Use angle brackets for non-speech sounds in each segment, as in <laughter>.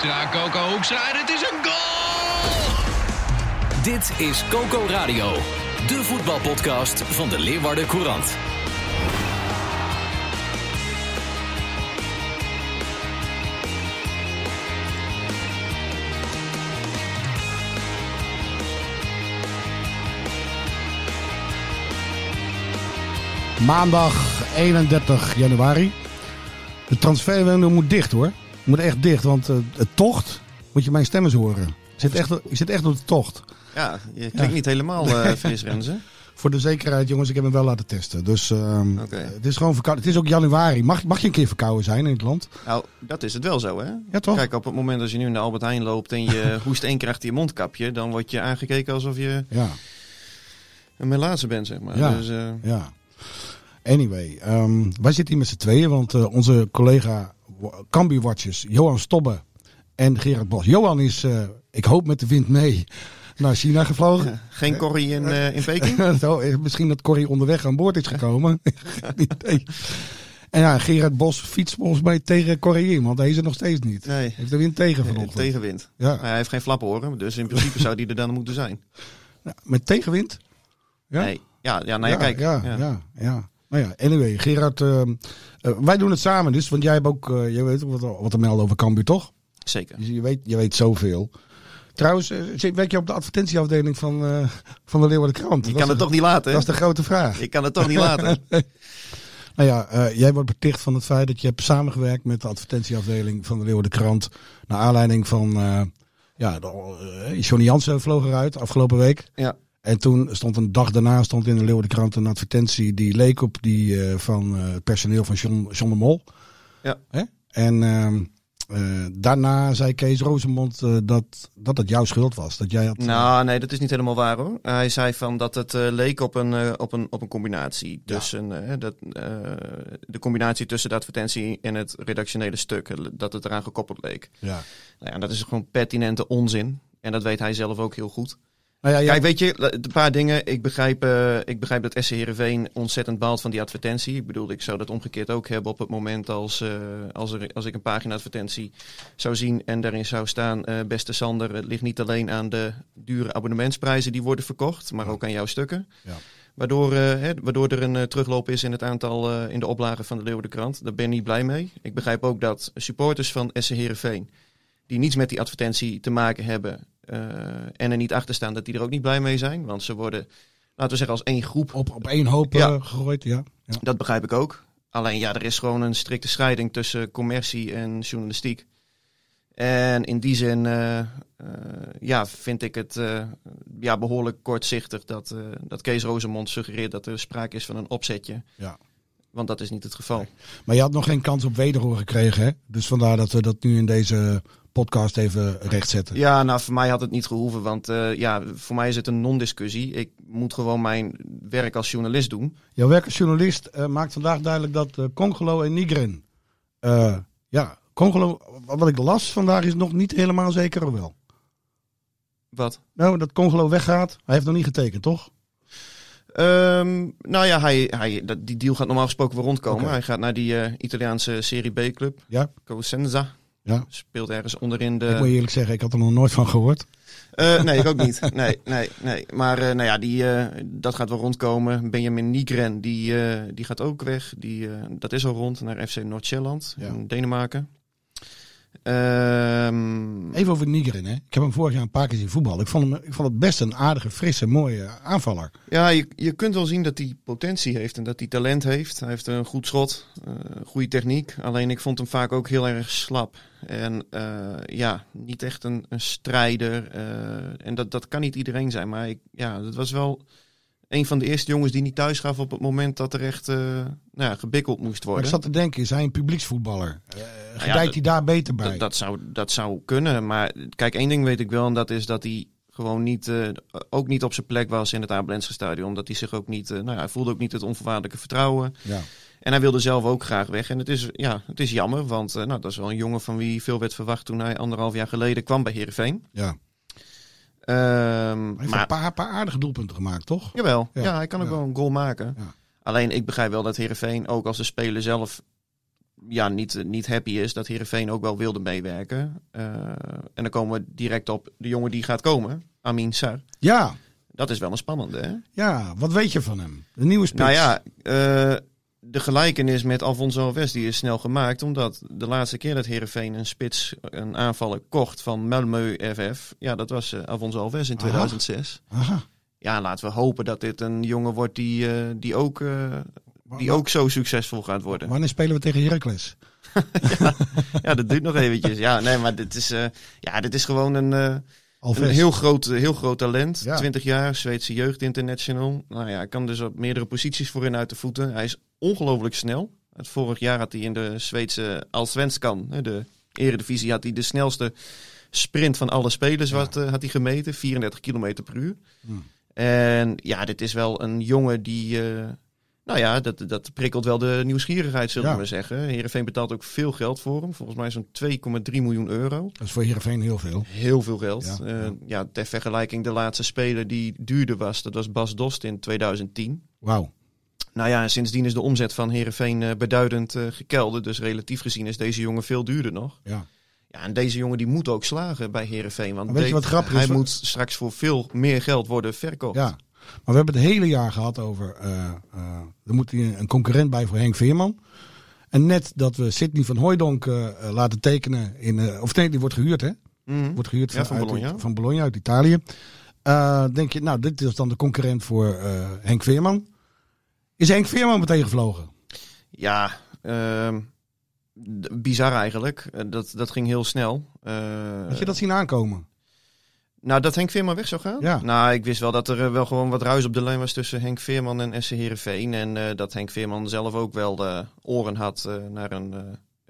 Hoekstra, Coco Hoekstra en het is een goal! Dit is Coco Radio, de voetbalpodcast van de Leeuwarden Courant. Maandag 31 januari. De transferwindow moet dicht hoor. Moet echt dicht, want uh, het tocht, moet je mijn stem eens horen. Ik zit echt, ik zit echt op de tocht. Ja, je klinkt ja. niet helemaal uh, fris, Renze. <laughs> Voor de zekerheid, jongens, ik heb hem wel laten testen. Dus okay. het is gewoon verkouden. Het is ook januari. Mag, mag je een keer verkouden zijn in het land? Nou, dat is het wel zo, hè? Ja, toch? Kijk, op het moment als je nu naar Albert Heijn loopt en je <laughs> hoest één krijgt je mondkapje, dan word je aangekeken alsof je ja. een melaatse bent, zeg maar. Ja, dus, uh... ja. Anyway, um, wij zitten hier met z'n tweeën, want uh, onze collega Cambi Watchers, Johan Stobbe en Gerard Bos. Johan is, uh, ik hoop met de wind mee, naar China gevlogen. Ja, geen Corrie in, uh, in Peking? <laughs> Zo, misschien dat Corrie onderweg aan boord is gekomen. <laughs> en ja, Gerard Bos fietst volgens mij tegen Corrie in, want hij is er nog steeds niet. Nee. Heeft de wind tegen vanochtend. Tegenwind. Ja. Maar hij heeft geen flappenhoren, dus in principe <laughs> zou die er dan moeten zijn. Ja, met tegenwind? Ja? Nee. Ja, ja, nou ja, kijk. Ja, ja, ja. Ja. Nou ja, anyway, Gerard, uh, uh, wij doen het samen dus, want jij hebt ook, uh, jij weet wat, wat te melden over Cambuur, toch? Zeker. Dus je weet, je weet zoveel. Trouwens, uh, werk je op de advertentieafdeling van, van de Leeuwarden Krant? Ik kan het toch niet laten? Dat is de grote vraag. Ik kan het toch niet <laughs> laten? nou ja, jij wordt beticht van het feit dat je hebt samengewerkt met de advertentieafdeling van de Leeuwarden Krant. Naar aanleiding van, ja, de, Johnny Jansen vloog eruit afgelopen week. Ja. En toen stond een dag daarna stond in de Leeuwardenkrant een advertentie die leek op die uh, van uh, het personeel van John, John de Mol. Ja. Hè? En uh, daarna zei Kees Rozemond dat, dat het jouw schuld was. Dat jij had, nou, nee, dat is niet helemaal waar hoor. Hij zei van dat het leek op een, op, een, op een combinatie. Ja. dat, de combinatie tussen de advertentie en het redactionele stuk. Dat het eraan gekoppeld leek. Ja. Nou ja, dat is gewoon pertinente onzin. En dat weet hij zelf ook heel goed. Nou ja, ja. Kijk, weet je, een paar dingen. Ik begrijp, uh, ik begrijp dat SC Heerenveen ontzettend baalt van die advertentie. Ik bedoel, ik zou dat omgekeerd ook hebben op het moment als, uh, als, er, als ik een pagina advertentie zou zien en daarin zou staan... Uh, beste Sander, het ligt niet alleen aan de dure abonnementsprijzen die worden verkocht, maar ook aan jouw stukken. Ja. Waardoor, hè, waardoor er een terugloop is in het aantal in de oplagen van de Leeuwardenkrant. Daar ben ik niet blij mee. Ik begrijp ook dat supporters van SC Heerenveen, die niets met die advertentie te maken hebben... Uh, en er niet achter staan dat die er ook niet blij mee zijn. Want ze worden, laten we zeggen, als één groep. Op, op één hoop ja. uh, gegooid, ja. ja. Dat begrijp ik ook. Alleen ja, er is gewoon een strikte scheiding tussen commercie en journalistiek. En in die zin uh, ja, vind ik het ja, behoorlijk kortzichtig dat, dat Kees Rozemond suggereert dat er sprake is van een opzetje. Ja. Want dat is niet het geval. Maar je had nog geen kans op wederhoor gekregen, hè? Dus vandaar dat we dat nu in deze podcast even rechtzetten. Ja, nou voor mij had het niet gehoeven, want uh, ja, voor mij is het een non-discussie. Ik moet gewoon mijn werk als journalist doen. Jouw werk als journalist uh, maakt vandaag duidelijk dat uh, Congolo en Nigren, ja, Congolo, wat ik las vandaag is nog niet helemaal zeker of wel. Wat? Nou, dat Congolo weggaat, hij heeft nog niet getekend, toch? Um, nou ja, hij, hij, dat, die deal gaat normaal gesproken wel rondkomen. Okay. Hij gaat naar die uh, Italiaanse Serie B-club. Ja. Cosenza. Ja. Speelt ergens onderin de... Ik moet je eerlijk zeggen, ik had er nog nooit van gehoord. Uh, nee, ik ook niet. Nee, nee, nee. Maar uh, nou ja, die, uh, dat gaat wel rondkomen. Benjamin Nigren, die, die gaat ook weg. Die, dat is al rond naar FC Noord-Sjælland Ja. in Denemarken. Ehm, Even over Nigren, hè. Ik heb hem vorig jaar een paar keer zien voetballen. Ik vond, hem, ik vond het best een aardige, frisse, mooie aanvaller. Ja, je, je kunt wel zien dat hij potentie heeft en dat hij talent heeft. Hij heeft een goed schot, uh, goede techniek. Alleen ik vond hem vaak ook heel erg slap. En uh, ja, niet echt een, een strijder. Uh, en dat, dat kan niet iedereen zijn. Maar ik, ja, dat was wel een van de eerste jongens die niet thuis gaf op het moment dat er echt eh, nou ja, gebikkeld moest Maar worden. ik zat te denken, is hij een publieksvoetballer? Ja, gedijt hij daar beter bij? Dat, zou, dat zou kunnen. Maar kijk, één ding weet ik wel. En dat is dat hij gewoon niet, eh, ook niet op zijn plek was in het Abelense stadion. Omdat hij zich ook niet, eh, nou ja, hij voelde ook niet het onvoorwaardelijke vertrouwen. ja. En hij wilde zelf ook graag weg. En het is, ja, het is jammer, want nou, dat is wel een jongen van wie veel werd verwacht toen hij anderhalf jaar geleden kwam bij Heerenveen. ja. Ehm, Hij heeft maar een paar, paar aardige doelpunten gemaakt, toch? Jawel, Ja. ja, hij kan ook Ja. wel een goal maken. Ja. Alleen ik begrijp wel dat Heerenveen, ook als de speler zelf ja, niet, niet happy is, dat Heerenveen ook wel wilde meewerken. Eh, en dan komen we direct op de jongen die gaat komen, Amin Sar. Ja, Dat is wel een spannende, hè? ja. Wat weet je van hem? De nieuwe spits. Nou ja, eh, de gelijkenis met Alfonso Alves die is snel gemaakt. Omdat de laatste keer dat Heerenveen een spits, een aanvaller kocht van Malmö FF. Ja, dat was eh, Alfonso Alves in 2006. Aha. Ja, laten we hopen dat dit een jongen wordt die, eh, die, ook, eh, die ook zo succesvol gaat worden. Wanneer spelen we tegen Heracles? <laughs> Ja, dat duurt nog eventjes. Ja, nee, maar dit is, ja, dit is gewoon een, Alves. een heel groot, heel groot talent. Ja. 20 jaar, Zweedse jeugd international. Nou ja, hij kan dus op meerdere posities voorin uit de voeten. Hij is ongelooflijk snel. Het vorig jaar had hij in de Zweedse Allsvenskan, de eredivisie, had hij de snelste sprint van alle spelers wat, eh, had hij gemeten. 34 kilometer per uur. Hmm. En ja, dit is wel een jongen die... eh, nou ja, dat, dat prikkelt wel de nieuwsgierigheid, zullen Ja. we zeggen. Heerenveen betaalt ook veel geld voor hem. Volgens mij zo'n 2,3 miljoen euro. Dat is voor Heerenveen heel veel. Heel veel geld. Ja, Ja, ja. ter vergelijking, de laatste speler die duurder was, dat was Bas Dost in 2010. Wauw. Nou ja, en sindsdien is de omzet van Heerenveen eh, beduidend eh gekelderd. Dus relatief gezien is deze jongen veel duurder nog. Ja. Ja, en deze jongen die moet ook slagen bij Heerenveen. Want weet je wat grappig hij is? moet straks voor veel meer geld worden verkocht. ja. Maar we hebben het hele jaar gehad over... eh, er moet een concurrent bij voor Henk Veerman. En net dat we Sidney van Hooijdonk eh, laten tekenen in... of nee, die wordt gehuurd, hè? Mhm. Wordt gehuurd Ja, van uit- Bologna. van Bologna uit Italië. Denk je, nou, dit is dan de concurrent voor Henk Veerman. Is Henk Veerman meteen gevlogen? Ja, ehm, bizar eigenlijk. Dat, dat ging heel snel. Eh, Had je dat zien aankomen? Nou, dat Henk Veerman weg zou gaan? Ja. Nou, ik wist wel dat er eh, wel gewoon wat ruis op de lijn was tussen Henk Veerman en SC Heerenveen. En eh, dat Henk Veerman zelf ook wel de oren had eh, naar een,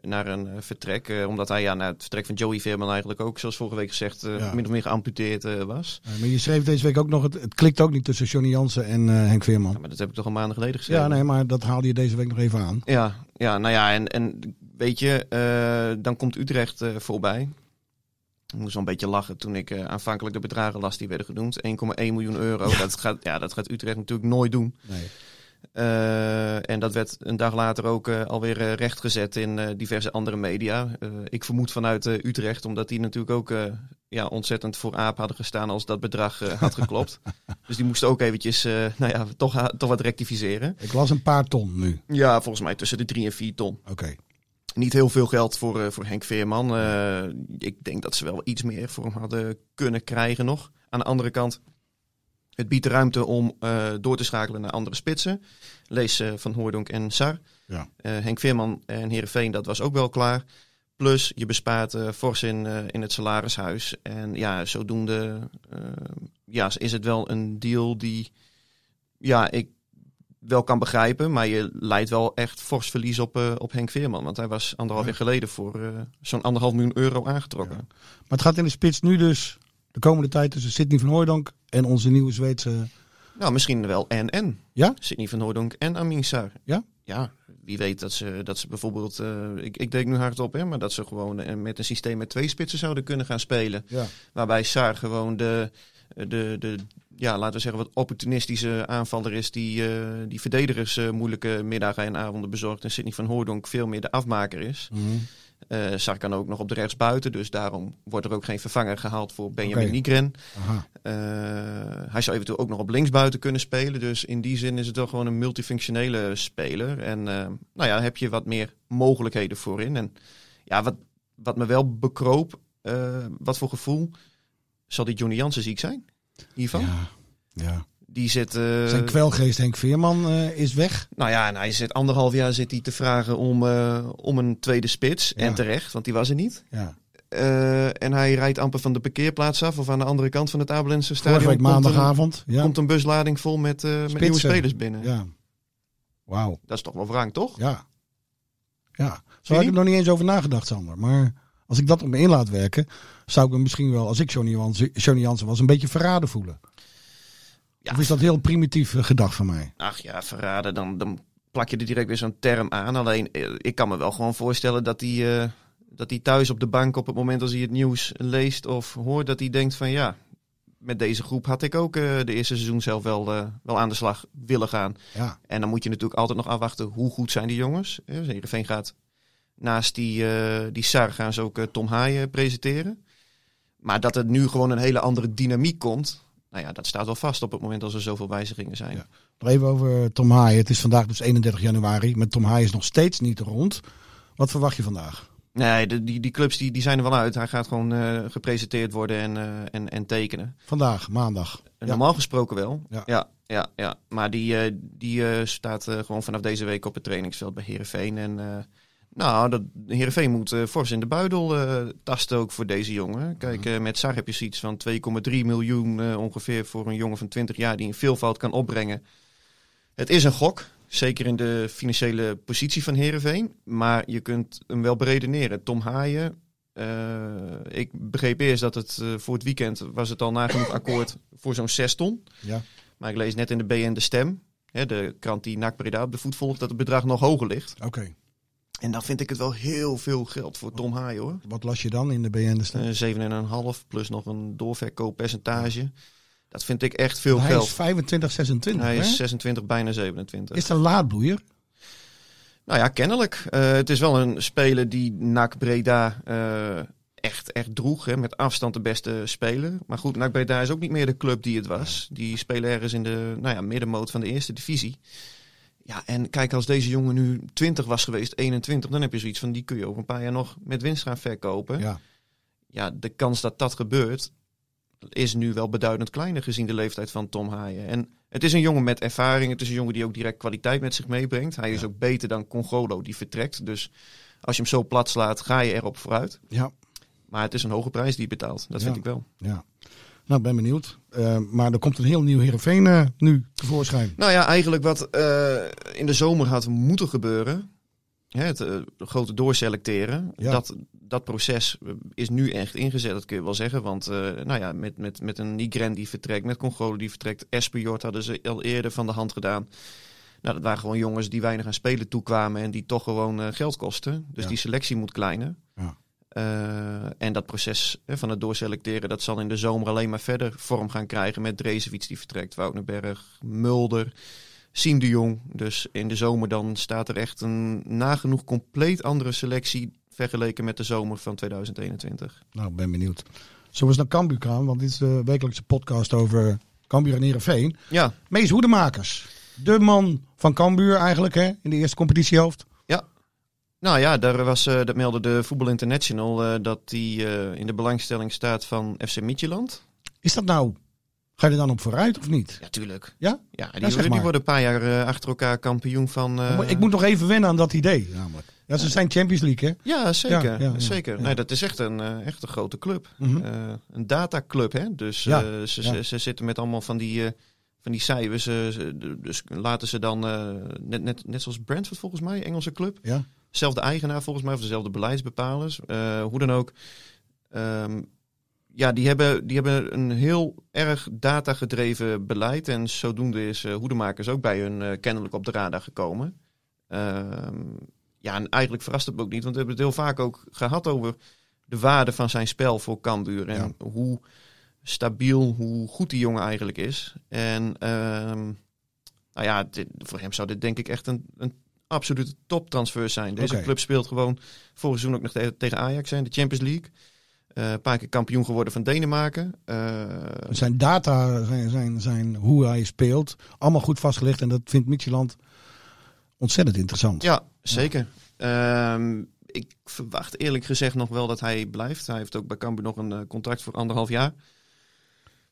naar een vertrek. Omdat hij ja, na het vertrek van Joey Veerman eigenlijk ook, zoals vorige week gezegd, Ja. min of meer geamputeerd was. Maar je schreef deze week ook nog, het, het klikt ook niet tussen Johnny Jansen en Henk Veerman. Ja, maar dat heb ik toch al maanden geleden geschreven. Ja, nee, maar dat haalde je deze week nog even aan. Ja, ja, nou ja, en, en weet je, dan komt Utrecht voorbij. Ik moest wel een beetje lachen toen ik eh, aanvankelijk de bedragen las die werden genoemd. 1,1 miljoen euro. Dat, gaat, ja, dat gaat Utrecht natuurlijk nooit doen. Nee. Eh, en dat werd een dag later ook eh, alweer rechtgezet in diverse andere media. Ik vermoed vanuit Utrecht, omdat die natuurlijk ook ja, ontzettend voor aap hadden gestaan als dat bedrag had geklopt. <laughs> dus die moesten ook eventjes nou ja, toch, toch wat rectificeren. Ik las een paar ton nu. Ja, volgens mij tussen de 3 en 4 ton. Oké. Niet heel veel geld voor, eh, voor Henk Veerman. Eh, ik denk dat ze wel iets meer voor hem hadden kunnen krijgen nog. Aan de andere kant, het biedt ruimte om eh, door te schakelen naar andere spitsen. Lees Van Hoordonk en Sar. Ja. Henk Veerman en Heerenveen, dat was ook wel klaar. Plus, je bespaart fors in, in het salarishuis. En ja, zodoende ja, is het wel een deal die ja, ik wel kan begrijpen. Maar je leidt wel echt fors verlies op, eh, op Henk Veerman. Want hij was anderhalf jaar geleden voor eh, zo'n anderhalf miljoen euro aangetrokken. Maar het gaat in de spits nu dus de komende tijd tussen Sidney van Hooijdonk en onze nieuwe Zweedse... Nou, misschien wel en-en. Ja? Sidney van Hooydonk en Amin Sar. Ja? Ja, wie weet dat ze, dat ze bijvoorbeeld... eh, ik, ik denk nu hardop, hè, maar dat ze gewoon met een systeem met twee spitsen zouden kunnen gaan spelen. Ja. Waarbij Sar gewoon de, de, de ja, laten we zeggen, wat opportunistische aanvaller is. Die, eh, die verdedigers eh, moeilijke middagen en avonden bezorgt. En Sidney van Hooydonk veel meer de afmaker is. Sar kan ook nog op de rechtsbuiten. Dus daarom wordt er ook geen vervanger gehaald voor Benjamin Oké. Nigren. Hij zou eventueel ook nog op linksbuiten kunnen spelen. Dus in die zin is het wel gewoon een multifunctionele speler. En eh, nou ja, heb je wat meer mogelijkheden voorin. En ja, wat, wat me wel bekroop, wat voor gevoel, zal die Johnny Jansen ziek zijn? Hiervan? Ja. ja. Die zit... eh, Zijn kwelgeest Henk Veerman eh, is weg. nou ja, en hij zit anderhalf jaar zit hij te vragen om, eh, om een tweede spits. Ja. En terecht, want die was er niet. Ja. en hij rijdt amper van de parkeerplaats af of aan de andere kant van het Abelense Vorige stadion. komt een- maandagavond. Ja. komt een buslading vol met, met nieuwe spelers binnen. ja. Wauw. Dat is toch wel wrang, toch? Ja. Ja. Zo had ik er nog niet eens over nagedacht, Sander. Maar als ik dat op me in laat werken, zou ik me misschien wel, als ik Johnny Jansen, Johnny Jansen was, een beetje verraden voelen. Ja. Of is dat heel primitief gedacht van mij? Ach ja, verraden, dan, dan plak je er direct weer zo'n term aan. Alleen, eh, ik kan me wel gewoon voorstellen dat hij, eh, dat hij thuis op de bank op het moment als hij het nieuws leest of hoort, dat hij denkt van ja, met deze groep had ik ook eh, de eerste seizoen zelf wel, wel aan de slag willen gaan. Ja. En dan moet je natuurlijk altijd nog afwachten hoe goed zijn die jongens. Heerenveen gaat naast die, eh die Sar gaan ze ook eh, Tom Haaien presenteren. Maar dat er nu gewoon een hele andere dynamiek komt, nou ja, dat staat wel vast op het moment als er zoveel wijzigingen zijn. Ja. Nog even over Tom Haaien. Het is vandaag dus 31 januari. Met Tom Haaien is nog steeds niet rond. Wat verwacht je vandaag? Nee, de, die, die clubs die, die zijn er wel uit. Hij gaat gewoon eh, gepresenteerd worden en, eh, en, en tekenen. Vandaag, maandag. Ja. Normaal gesproken wel. Ja. Ja, ja, ja. Maar die, eh, die eh, staat eh, gewoon vanaf deze week op het trainingsveld bij Herenveen. En eh nou, dat, Heerenveen moet eh, fors in de buidel eh, tasten ook voor deze jongen. Kijk, eh, met Sar heb je zoiets van 2,3 miljoen ongeveer voor een jongen van 20 jaar die een veelvoud kan opbrengen. Het is een gok. Zeker in de financiële positie van Herenveen. Maar je kunt hem wel beredeneren. Tom Haaien. ik begreep eerst dat het voor het weekend was het al nagenoeg akkoord voor zo'n 6 ton. Ja. Maar ik lees net in de BN De Stem, hè, de krant die NAC Breda op de voet volgt, dat het bedrag nog hoger ligt. Oké. En dan vind ik het wel heel veel geld voor Tom Haaien hoor. Wat las je dan in de BN? Eh 7,5 plus nog een doorverkooppercentage. Dat vind ik echt veel Hij geld. is 25, 26. Hij hè? is 26, bijna 27. Is het een laadbloeier? Nou ja, kennelijk. Eh, het is wel een speler die NAC Breda eh, echt, echt droeg. Hè, met afstand de beste speler. Maar goed, NAC Breda is ook niet meer de club die het was. Die spelen ergens in de nou ja, middenmoot van de eerste divisie. Ja, en kijk, als deze jongen nu 20 was geweest, 21, dan heb je zoiets van die kun je over een paar jaar nog met winst gaan verkopen. Ja, Ja. de kans dat dat gebeurt is nu wel beduidend kleiner gezien de leeftijd van Tom Haaien. En het is een jongen met ervaring. Het is een jongen die ook direct kwaliteit met zich meebrengt. Hij is ook beter dan Congolo die vertrekt. Dus als je hem zo plat slaat, ga je erop vooruit. Ja. Maar het is een hoge prijs die je betaalt. Dat Ja. vind ik wel. Ja. Nou, ik ben benieuwd. Eh, maar er komt een heel nieuw Heerenveen eh, nu tevoorschijn. Nou ja, eigenlijk wat eh, in de zomer had moeten gebeuren. Hè, het grote doorselecteren. Ja. Dat, dat proces is nu echt ingezet, dat kun je wel zeggen. Want nou ja, met, met, met een Nigren die vertrekt, met Congolo die vertrekt. Espejord hadden ze al eerder van de hand gedaan. Nou, dat waren gewoon jongens die weinig aan spelen toekwamen en die toch gewoon geld kosten. Dus Ja. die selectie moet kleiner. Ja. Eh, en dat proces van het doorselecteren, dat zal in de zomer alleen maar verder vorm gaan krijgen met Drezewiets die vertrekt, Woudenberg, Mulder, Siem de Jong. Dus in de zomer dan staat er echt een nagenoeg compleet andere selectie vergeleken met de zomer van 2021. Nou, ik ben benieuwd. Eens naar Cambuur gaan? Want dit is de wekelijkse podcast over Cambuur en Heerenveen. Ja, Mees Hoedemakers. De man van Cambuur eigenlijk, hè? In de eerste competitiehoofd. Nou ja, daar was, eh, dat meldde de Voetbal International eh, dat die eh, in de belangstelling staat van FC Midtjylland. Is dat nou... Ga je er dan op vooruit of niet? Ja, tuurlijk. Ja? Ja, die, zeg die maar. worden een paar jaar achter elkaar kampioen van... ik moet nog even wennen aan dat idee, namelijk. Ja, ze zijn Champions League, hè? Ja, zeker. Ja, zeker. Nee, dat is echt een, echt een grote club. Mhm. Eh, een dataclub, hè? Dus ze, ze, ze zitten met allemaal van die, van die cijfers. dus laten ze dan, net, net, net zoals Brentford volgens mij, Engelse club. Ja. Zelfde eigenaar volgens mij, of dezelfde beleidsbepalers. Eh, hoe dan ook. Ehm, ja, die hebben, die hebben een heel erg datagedreven beleid. En zodoende is eh Hoedemakers ook bij hun eh, kennelijk op de radar gekomen. Ehm, ja, en eigenlijk verrast het me ook niet. Want we hebben het heel vaak ook gehad over de waarde van zijn spel voor Cambuur. En hoe stabiel, hoe goed die jongen eigenlijk is. En ehm, nou ja, dit- voor hem zou dit denk ik echt een, een absolute toptransfer zijn. Deze club speelt gewoon vorig seizoen ook nog te- tegen Ajax in de Champions League. Eh, een paar keer kampioen geworden van Denemarken. Eh, Zijn data, zijn, zijn, zijn hoe hij speelt, allemaal goed vastgelegd. En dat vindt Midtjylland ontzettend interessant. Ja, zeker. Ehm, ik verwacht eerlijk gezegd nog wel dat hij blijft. Hij heeft ook bij Cambuur nog een eh, contract voor anderhalf jaar.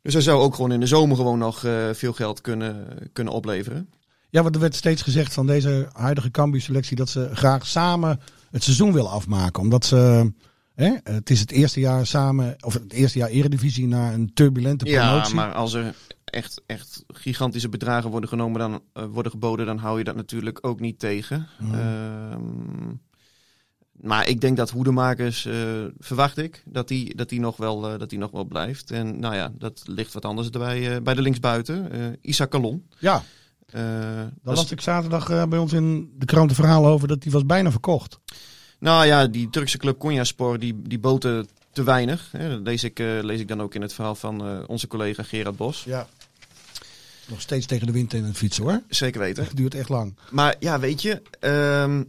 Dus hij zou ook gewoon in de zomer gewoon nog veel geld kunnen, kunnen opleveren. Ja, want er werd steeds gezegd van deze huidige Cambuur selectie dat ze graag samen het seizoen willen afmaken. Omdat ze Hè? Het is het eerste jaar samen, of het eerste jaar eredivisie na een turbulente promotie. Ja, maar als er echt, echt gigantische bedragen worden genomen, dan eh, worden geboden, dan hou je dat natuurlijk ook niet tegen. Ehm, maar ik denk dat Hoedemakers, eh, verwacht ik, dat die, dat, die nog wel, eh, dat die nog wel blijft. En nou ja, dat ligt wat anders bij, eh, bij de linksbuiten. Isaac Kalon. Ja, daar dat is- las ik zaterdag eh, bij ons in de krant een verhaal over dat die was bijna verkocht. Nou ja, die Turkse club Konyaspor, die, die boten te weinig. Hè. Dat lees ik, eh, lees ik dan ook in het verhaal van eh, onze collega Gerard Bos. Ja. Nog steeds tegen de wind in het fietsen hoor. Zeker weten. Het <laughs> duurt echt lang. Maar ja, weet je, ehm,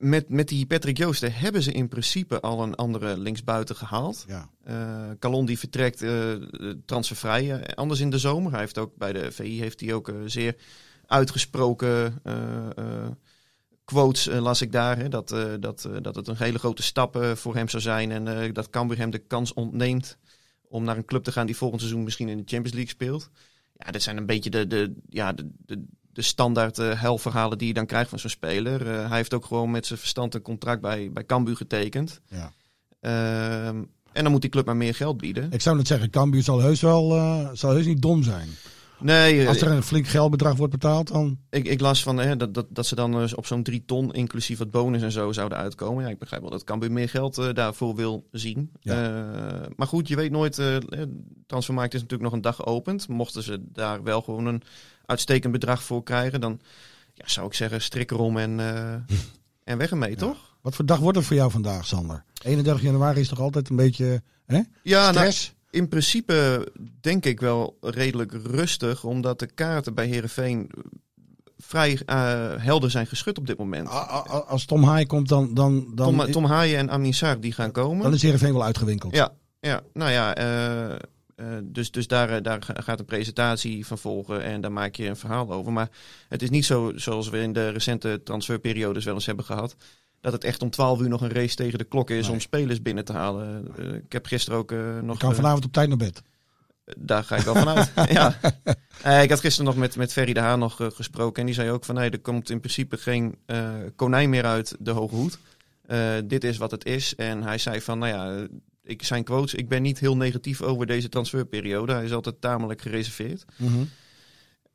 met, met die Patrick Joosten hebben ze in principe al een andere linksbuiten gehaald. Ja. Eh Calon die vertrekt eh, transfervrij eh, anders in de zomer. Hij heeft ook bij de VI heeft hij ook zeer uitgesproken quotes las ik daar. Hè, dat, dat, dat het een hele grote stap voor hem zou zijn. En dat Cambuur hem de kans ontneemt om naar een club te gaan die volgend seizoen misschien in de Champions League speelt. Ja, dit zijn een beetje de, de, ja, de, de, de standaard eh helverhalen die je dan krijgt van zo'n speler. Eh, hij heeft ook gewoon met zijn verstand een contract bij, bij Cambuur getekend. Ja. Ehm, en dan moet die club maar meer geld bieden. Ik zou net zeggen, Cambuur zal heus wel eh, zal heus niet dom zijn. Nee, Als er een flink geldbedrag wordt betaald, dan... ik, ik las van hè, dat, dat, dat ze dan op zo'n drie ton, inclusief wat bonus en zo, zouden uitkomen. Ja, ik begrijp wel dat Cambuur meer geld daarvoor wil zien. Ja. Maar goed, je weet nooit. eh, transfermarkt is natuurlijk nog een dag geopend. Mochten ze daar wel gewoon een uitstekend bedrag voor krijgen, dan ja, zou ik zeggen, strik erom en, eh, <laughs> en weg ermee, toch? Wat voor dag wordt het voor jou vandaag, Sander? 31 januari is toch altijd een beetje hè? Ja, nou, stress? in principe denk ik wel redelijk rustig, omdat de kaarten bij Herenveen vrij eh, helder zijn geschud op dit moment. Als Tom Haai komt, dan, dan, dan, Tom, Tom Haaien en Amin Sarr die gaan komen. dan is Heerenveen wel uitgewinkeld. Ja, ja, nou ja, eh, eh, dus, dus daar, eh, daar ga- gaat een presentatie van volgen en daar maak je een verhaal over. Maar het is niet zo zoals we in de recente transferperiodes wel eens hebben gehad. Dat het echt om 12 uur nog een race tegen de klok is Nee. om spelers binnen te halen. Eh, ik heb gisteren ook eh, nog. Je kan vanavond op tijd naar bed. daar ga ik wel vanuit. <laughs> ja. Ik had gisteren nog met, met Ferry de Haan nog gesproken. En die zei ook van nee, er komt in principe geen konijn meer uit de hoge hoed. Dit is wat het is. En hij zei van nou ja, ik, zijn quotes, ik ben niet heel negatief over deze transferperiode. Hij is altijd tamelijk gereserveerd.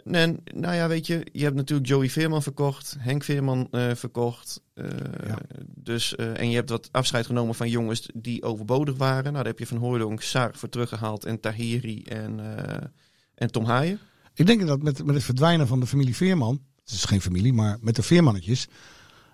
En nou ja, weet je, je hebt natuurlijk Joey Veerman verkocht, Henk Veerman eh, verkocht. eh, Ja. dus, eh, en je hebt wat afscheid genomen van jongens die overbodig waren. Nou, daar heb je Van Hooydonk, Saar voor teruggehaald en Tahiri en, en Tom Haaien. Ik denk dat met, met het verdwijnen van de familie Veerman, het is geen familie, maar met de Veermannetjes,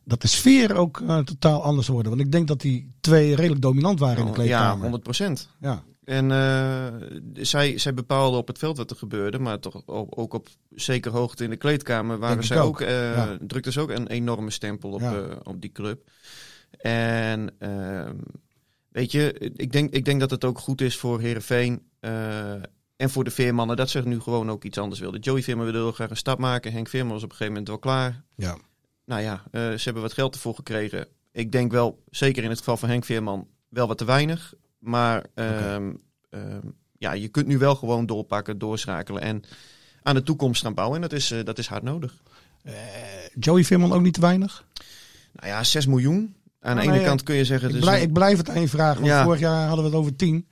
dat de sfeer ook eh, totaal anders wordt. Want ik denk dat die twee redelijk dominant waren in de ja, kleedkamer. 100 procent. Ja, En eh, zij, zij bepaalden op het veld wat er gebeurde, maar toch ook op zeker hoogte in de kleedkamer waren zij ook, ook, eh ja. drukte ze ook een enorme stempel op, Ja. op die club. En ehm, weet je, ik denk, ik denk dat het ook goed is voor Herenveen en voor de Veermannen dat ze nu gewoon ook iets anders wilden. Joey Veerman wilde heel graag een stap maken. Henk Veerman was op een gegeven moment wel klaar. ja. Nou ja, eh, ze hebben wat geld ervoor gekregen. Ik denk wel, zeker in het geval van Henk Veerman, wel wat te weinig. Maar ehm, ehm, ja, je kunt nu wel gewoon doorpakken, doorschakelen en aan de toekomst gaan bouwen. En dat is, eh, dat is hard nodig. Joey Veerman ook niet te weinig? Nou ja, 6 miljoen. Aan de Ah, ene kant kun je zeggen... Ik, dus blij- een- ik blijf het aan je vragen, want Ja. vorig jaar hadden we het over tien.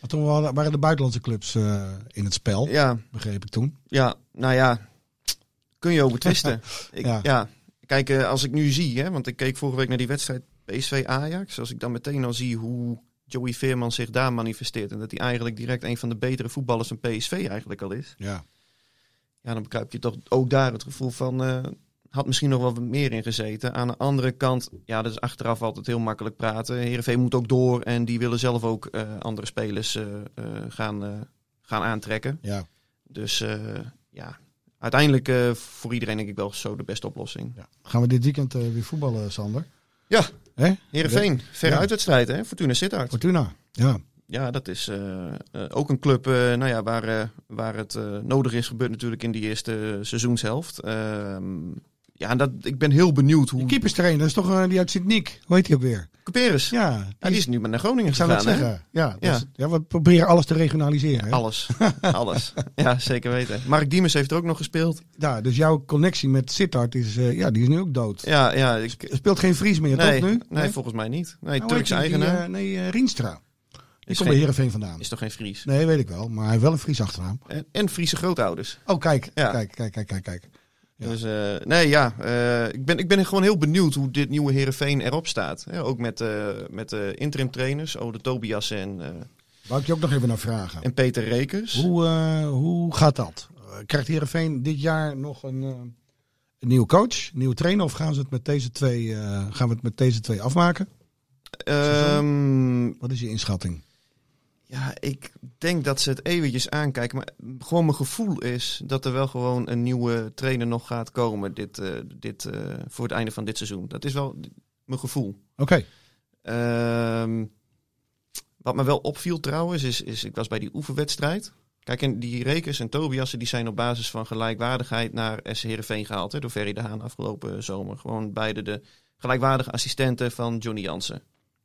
Maar toen waren waren de buitenlandse clubs eh, in het spel, ja, begreep ik toen. ja, nou ja, kun je over twisten. <laughs> ik, Ja. Kijk, eh, als ik nu zie, hè, want ik keek vorige week naar die wedstrijd PSV-Ajax. Als ik dan meteen al zie hoe Joey Veerman zich daar manifesteert... en dat hij eigenlijk direct een van de betere voetballers van PSV eigenlijk al is... Ja. ja, dan bekruip je toch ook daar het gevoel van... eh, had misschien nog wel wat meer in gezeten. Aan de andere kant, ja, dat is achteraf altijd heel makkelijk praten. Heerenveen moet ook door en die willen zelf ook eh, andere spelers gaan, gaan aantrekken. Ja. Dus ja, uiteindelijk eh, voor iedereen denk ik wel zo de beste oplossing. ja. Gaan we dit weekend eh, weer voetballen, Sander? Ja, Hè? Heerenveen, verre Ja. uitwedstrijd hè, Fortuna Sittard. Fortuna. Ja. Ja, dat is eh, ook een club nou ja, waar, waar het nodig is gebeurd natuurlijk in die eerste seizoenshelft. Ja, dat, ik ben heel benieuwd hoe... Die keeperstrainer, dat is toch eh, die uit Sint-Niek? Hoe heet die ook weer? Cuperus. Ja, Ja, die is nu maar naar Groningen ik zou dat gegaan. hè? zeggen. Ja, Ja. dus- ja, we proberen alles te regionaliseren. hè? Alles. Alles. <laughs> Ja, zeker weten. Mark Diemers heeft er ook nog gespeeld. Ja, dus jouw connectie met Sittard is, eh, ja, die is nu ook dood. Ja, ja. Ik, Er speelt geen Fries meer, nee, toch nu? nee, volgens mij niet. Nee, Nou, Turks die, eigenaar. eh, nee, Rienstra. Die is, komt bij Heerenveen vandaan. is toch geen Fries? Nee, weet ik wel. Maar hij heeft wel een Fries achternaam. En, en Friese grootouders. Oh, kijk. Ja. Kijk, kijk, kijk, kijk, kijk. Ja. Dus eh, nee, ja. eh, ik, ben, ik ben gewoon heel benieuwd hoe dit nieuwe Heerenveen erop staat. Hè, ook met, eh met de interim trainers, Ode Tobias en, Wou ik je ook nog even naar vragen. en Peter Rekers. Hoe, hoe gaat dat? Krijgt Heerenveen dit jaar nog een, een nieuwe coach, een nieuwe trainer? Of gaan, ze het met deze twee, gaan we het met deze twee afmaken? Ehm, Wat is je inschatting? Ja, ik denk dat ze het eventjes aankijken. Maar gewoon mijn gevoel is dat er wel gewoon een nieuwe trainer nog gaat komen dit, eh, dit, eh, voor het einde van dit seizoen. Dat is wel mijn gevoel. Oké. Ehm, wat me wel opviel trouwens, is, is ik was bij die oefenwedstrijd. Kijk, en die Rekers en Tobiassen die zijn op basis van gelijkwaardigheid naar SC Heerenveen gehaald. Hè, door Ferry de Haan afgelopen zomer. Gewoon beide de gelijkwaardige assistenten van Johnny Jansen.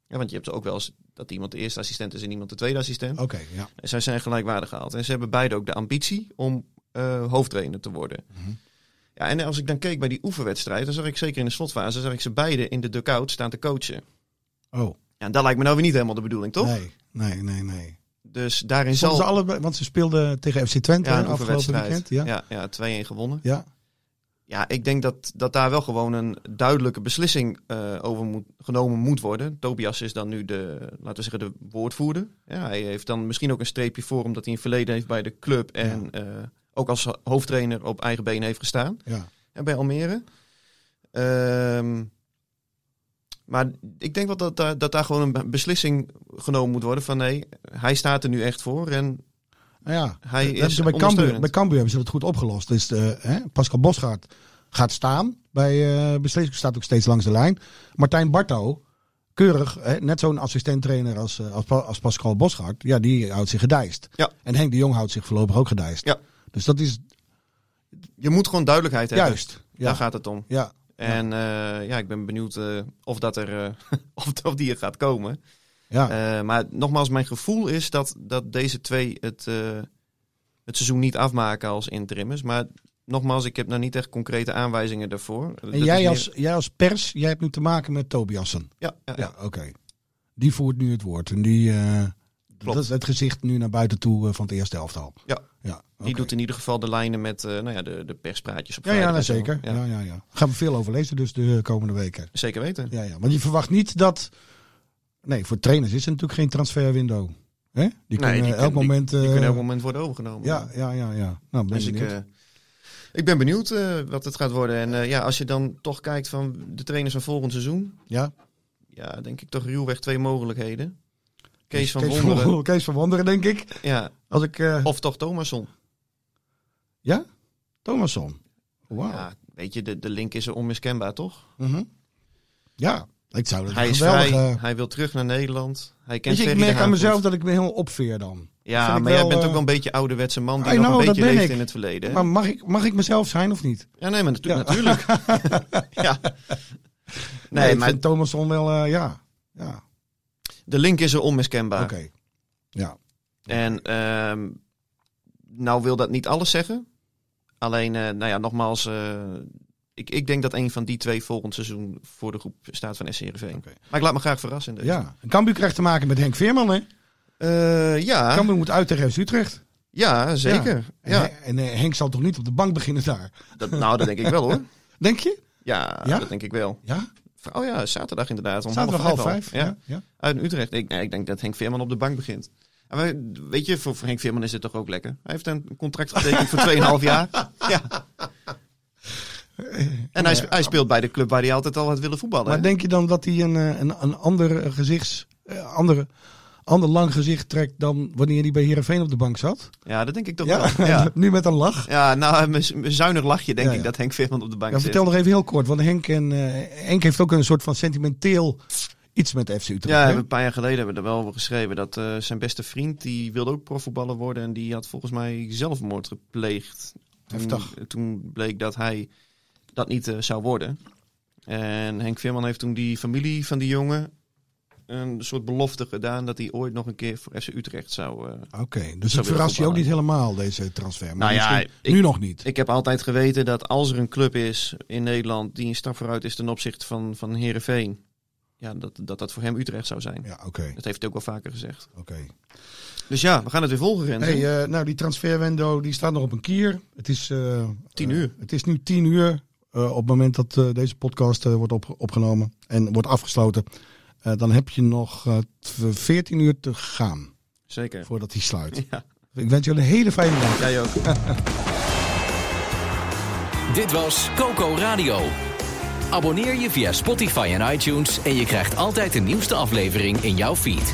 Ja, want je hebt ook wel eens dat iemand de eerste assistent is en iemand de tweede assistent. Oké, ja. En zij zijn gelijkwaardig gehaald. En ze hebben beide ook de ambitie om eh, hoofdtrainer te worden. Mhm. Ja, en als ik dan keek bij die oefenwedstrijd, dan zag ik zeker in de slotfase, zag ik ze beide in de dugout staan te coachen. Oh, Ja, en dat lijkt me nou weer niet helemaal de bedoeling, toch? nee, nee, nee, nee. Dus daarin Stonden zal... ze allebei, want ze speelden tegen FC Twente ja, afgelopen weekend. Ja, Ja, ja, 2-1 gewonnen. ja. Ja, ik denk dat, dat daar wel gewoon een duidelijke beslissing eh, over moet, genomen moet worden. Tobias is dan nu de, laten we zeggen, de woordvoerder. Ja, hij heeft dan misschien ook een streepje voor, omdat hij een verleden heeft bij de club. En eh, ook als hoofdtrainer op eigen benen heeft gestaan. ja. En bij Almere. Ehm, maar ik denk wel dat, daar- dat daar gewoon een beslissing genomen moet worden van nee, hij staat er nu echt voor. En ja, Hij dat is ze bij Cambuur, ondersteunend. bij Cambuur hebben ze het goed opgelost. Dus de, hè, Pascal Bosgaard gaat staan bij eh beslissing, staat ook steeds langs de lijn. Martijn Barto, keurig, hè, net zo'n assistent-trainer als, eh, als, als Pascal Bosgaard, ja, die houdt zich gedijst. Ja. En Henk de Jong houdt zich voorlopig ook gedijst. Ja. Dus dat is je moet gewoon duidelijkheid hebben. juist. Ja, Daar gaat het om. ja. En eh, ja, ik ben benieuwd eh, of, dat er, eh, <laughs> of, of die er gaat komen. Ja. Eh, maar nogmaals, mijn gevoel is dat, dat deze twee het, eh, het seizoen niet afmaken als interimmers. Maar nogmaals, ik heb nou niet echt concrete aanwijzingen daarvoor. En jij meer- als, jij als pers, jij hebt nu te maken met Tobiassen. Ja, ja, ja. Ja, oké. Die voert nu het woord. En die, eh, Klopt. dat is het gezicht nu naar buiten toe van het eerste elftal. Ja. ja Die doet in ieder geval de lijnen met nou ja, de, de perspraatjes op Ja, ja, nou, zeker. Ja, Ja. Ja, ja, Gaan we veel over lezen dus de komende weken. Zeker weten. Ja, ja. Want je verwacht niet dat... Nee, voor trainers is er natuurlijk geen transferwindow. Hè? Die kunnen Nee, die elk kun- moment... Die eh, kunnen elk moment worden overgenomen. ja, ja, ja, ja. Nou, ben Dus ik, eh, ik ben benieuwd eh, wat het gaat worden. En ja, als je dan toch kijkt van de trainers van volgend seizoen. ja. Ja, denk ik toch ruwweg twee mogelijkheden. Kees van Kees Wonderen. Kees van Wonderen, denk ik. Ja, Als ik... of toch Thomasson. Ja? Thomasson. Wauw. Ja, weet je, de, de link is er onmiskenbaar, toch? Mhm. Ja, ik zou dat Hij is geweldig... vrij, eh, hij wil terug naar Nederland. Hij kent je, ik merk aan mezelf dat ik me helemaal opveer dan. Ja, maar jij bent ook eh, wel een beetje ouderwetse man die I nog know, een beetje leeft ik. in het verleden. hè? Maar mag ik, mag ik mezelf zijn of niet? Ja, nee, maar natu- Ja. natuurlijk. <laughs> ja. Nee, Nee, ik maar vind Thomasson wel... eh, ja. Ja, de link is er onmiskenbaar. oké. Ja. En ehm, nou wil dat niet alles zeggen. Alleen, nou ja, nogmaals, ik, ik denk dat een van die twee volgend seizoen voor de groep staat van SC Heerenveen. Oké. Maar ik laat me graag verrassen. Deze. Ja. Cambuur krijgt te maken met Henk Veerman, hè? Eh, ja, Cambuur moet uit tegen FC Utrecht. ja, zeker. En, Ja. En eh, Henk zal toch niet op de bank beginnen daar? Dat, nou, dat denk ik wel hoor. <laughs> Denk je? Ja, Ja? dat denk ik wel. Ja? Oh ja, zaterdag inderdaad. Om Zaterdag half vijf. Ja. Uit Utrecht. Ik, nee, ik denk dat Henk Veerman op de bank begint. Weet je, voor voor Henk Veerman is het toch ook lekker. Hij heeft een contract getekend voor <laughs> 2,5 jaar. <laughs> Ja. En hij, hij speelt bij de club waar hij altijd al had willen voetballen. Maar hè? denk je dan dat hij een, eh, een, een ander gezichts... eh, andere, ander lang gezicht trekt dan wanneer hij bij Heerenveen op de bank zat? Ja, dat denk ik toch Ja, wel. <laughs> Ja. nu met een lach. ja, nou, een zuinig lachje denk Ja, ik dat Henk Veerman op de bank Ja, zit. vertel nog even heel kort, want Henk, en, eh, Henk heeft ook een soort van sentimenteel iets met FC Utrecht. Ja, een paar jaar geleden hebben we er wel over geschreven dat zijn beste vriend, die wilde ook profvoetballer worden en die had volgens mij zelfmoord gepleegd. Toen, Heftig. toen bleek dat hij dat niet eh, zou worden. En Henk Veerman heeft toen die familie van die jongen een soort belofte gedaan dat hij ooit nog een keer voor FC Utrecht zou. eh, Oké, dus het verrast je ook niet helemaal, deze transfer. Maar Nou ja, ik- nu nog niet. Ik heb altijd geweten dat als er een club is in Nederland die een stap vooruit is ten opzichte van, van Herenveen, ja, dat, dat dat voor hem Utrecht zou zijn. ja, oké. Dat heeft hij ook wel vaker gezegd. oké. Dus ja, we gaan het weer volgen? Hey, eh, nou, die transferwindow die staat nog op een kier. Het is, Tien uur. het is nu tien uur op het moment dat eh, deze podcast eh, wordt op, opgenomen en wordt afgesloten. Eh, dan heb je nog eh, tw- 14 uur te gaan Zeker. voordat hij sluit. <laughs> Ja, Ik wens jullie een hele fijne dag. jij ook. <laughs> Dit was Coco Radio. Abonneer je via Spotify en iTunes en je krijgt altijd de nieuwste aflevering in jouw feed.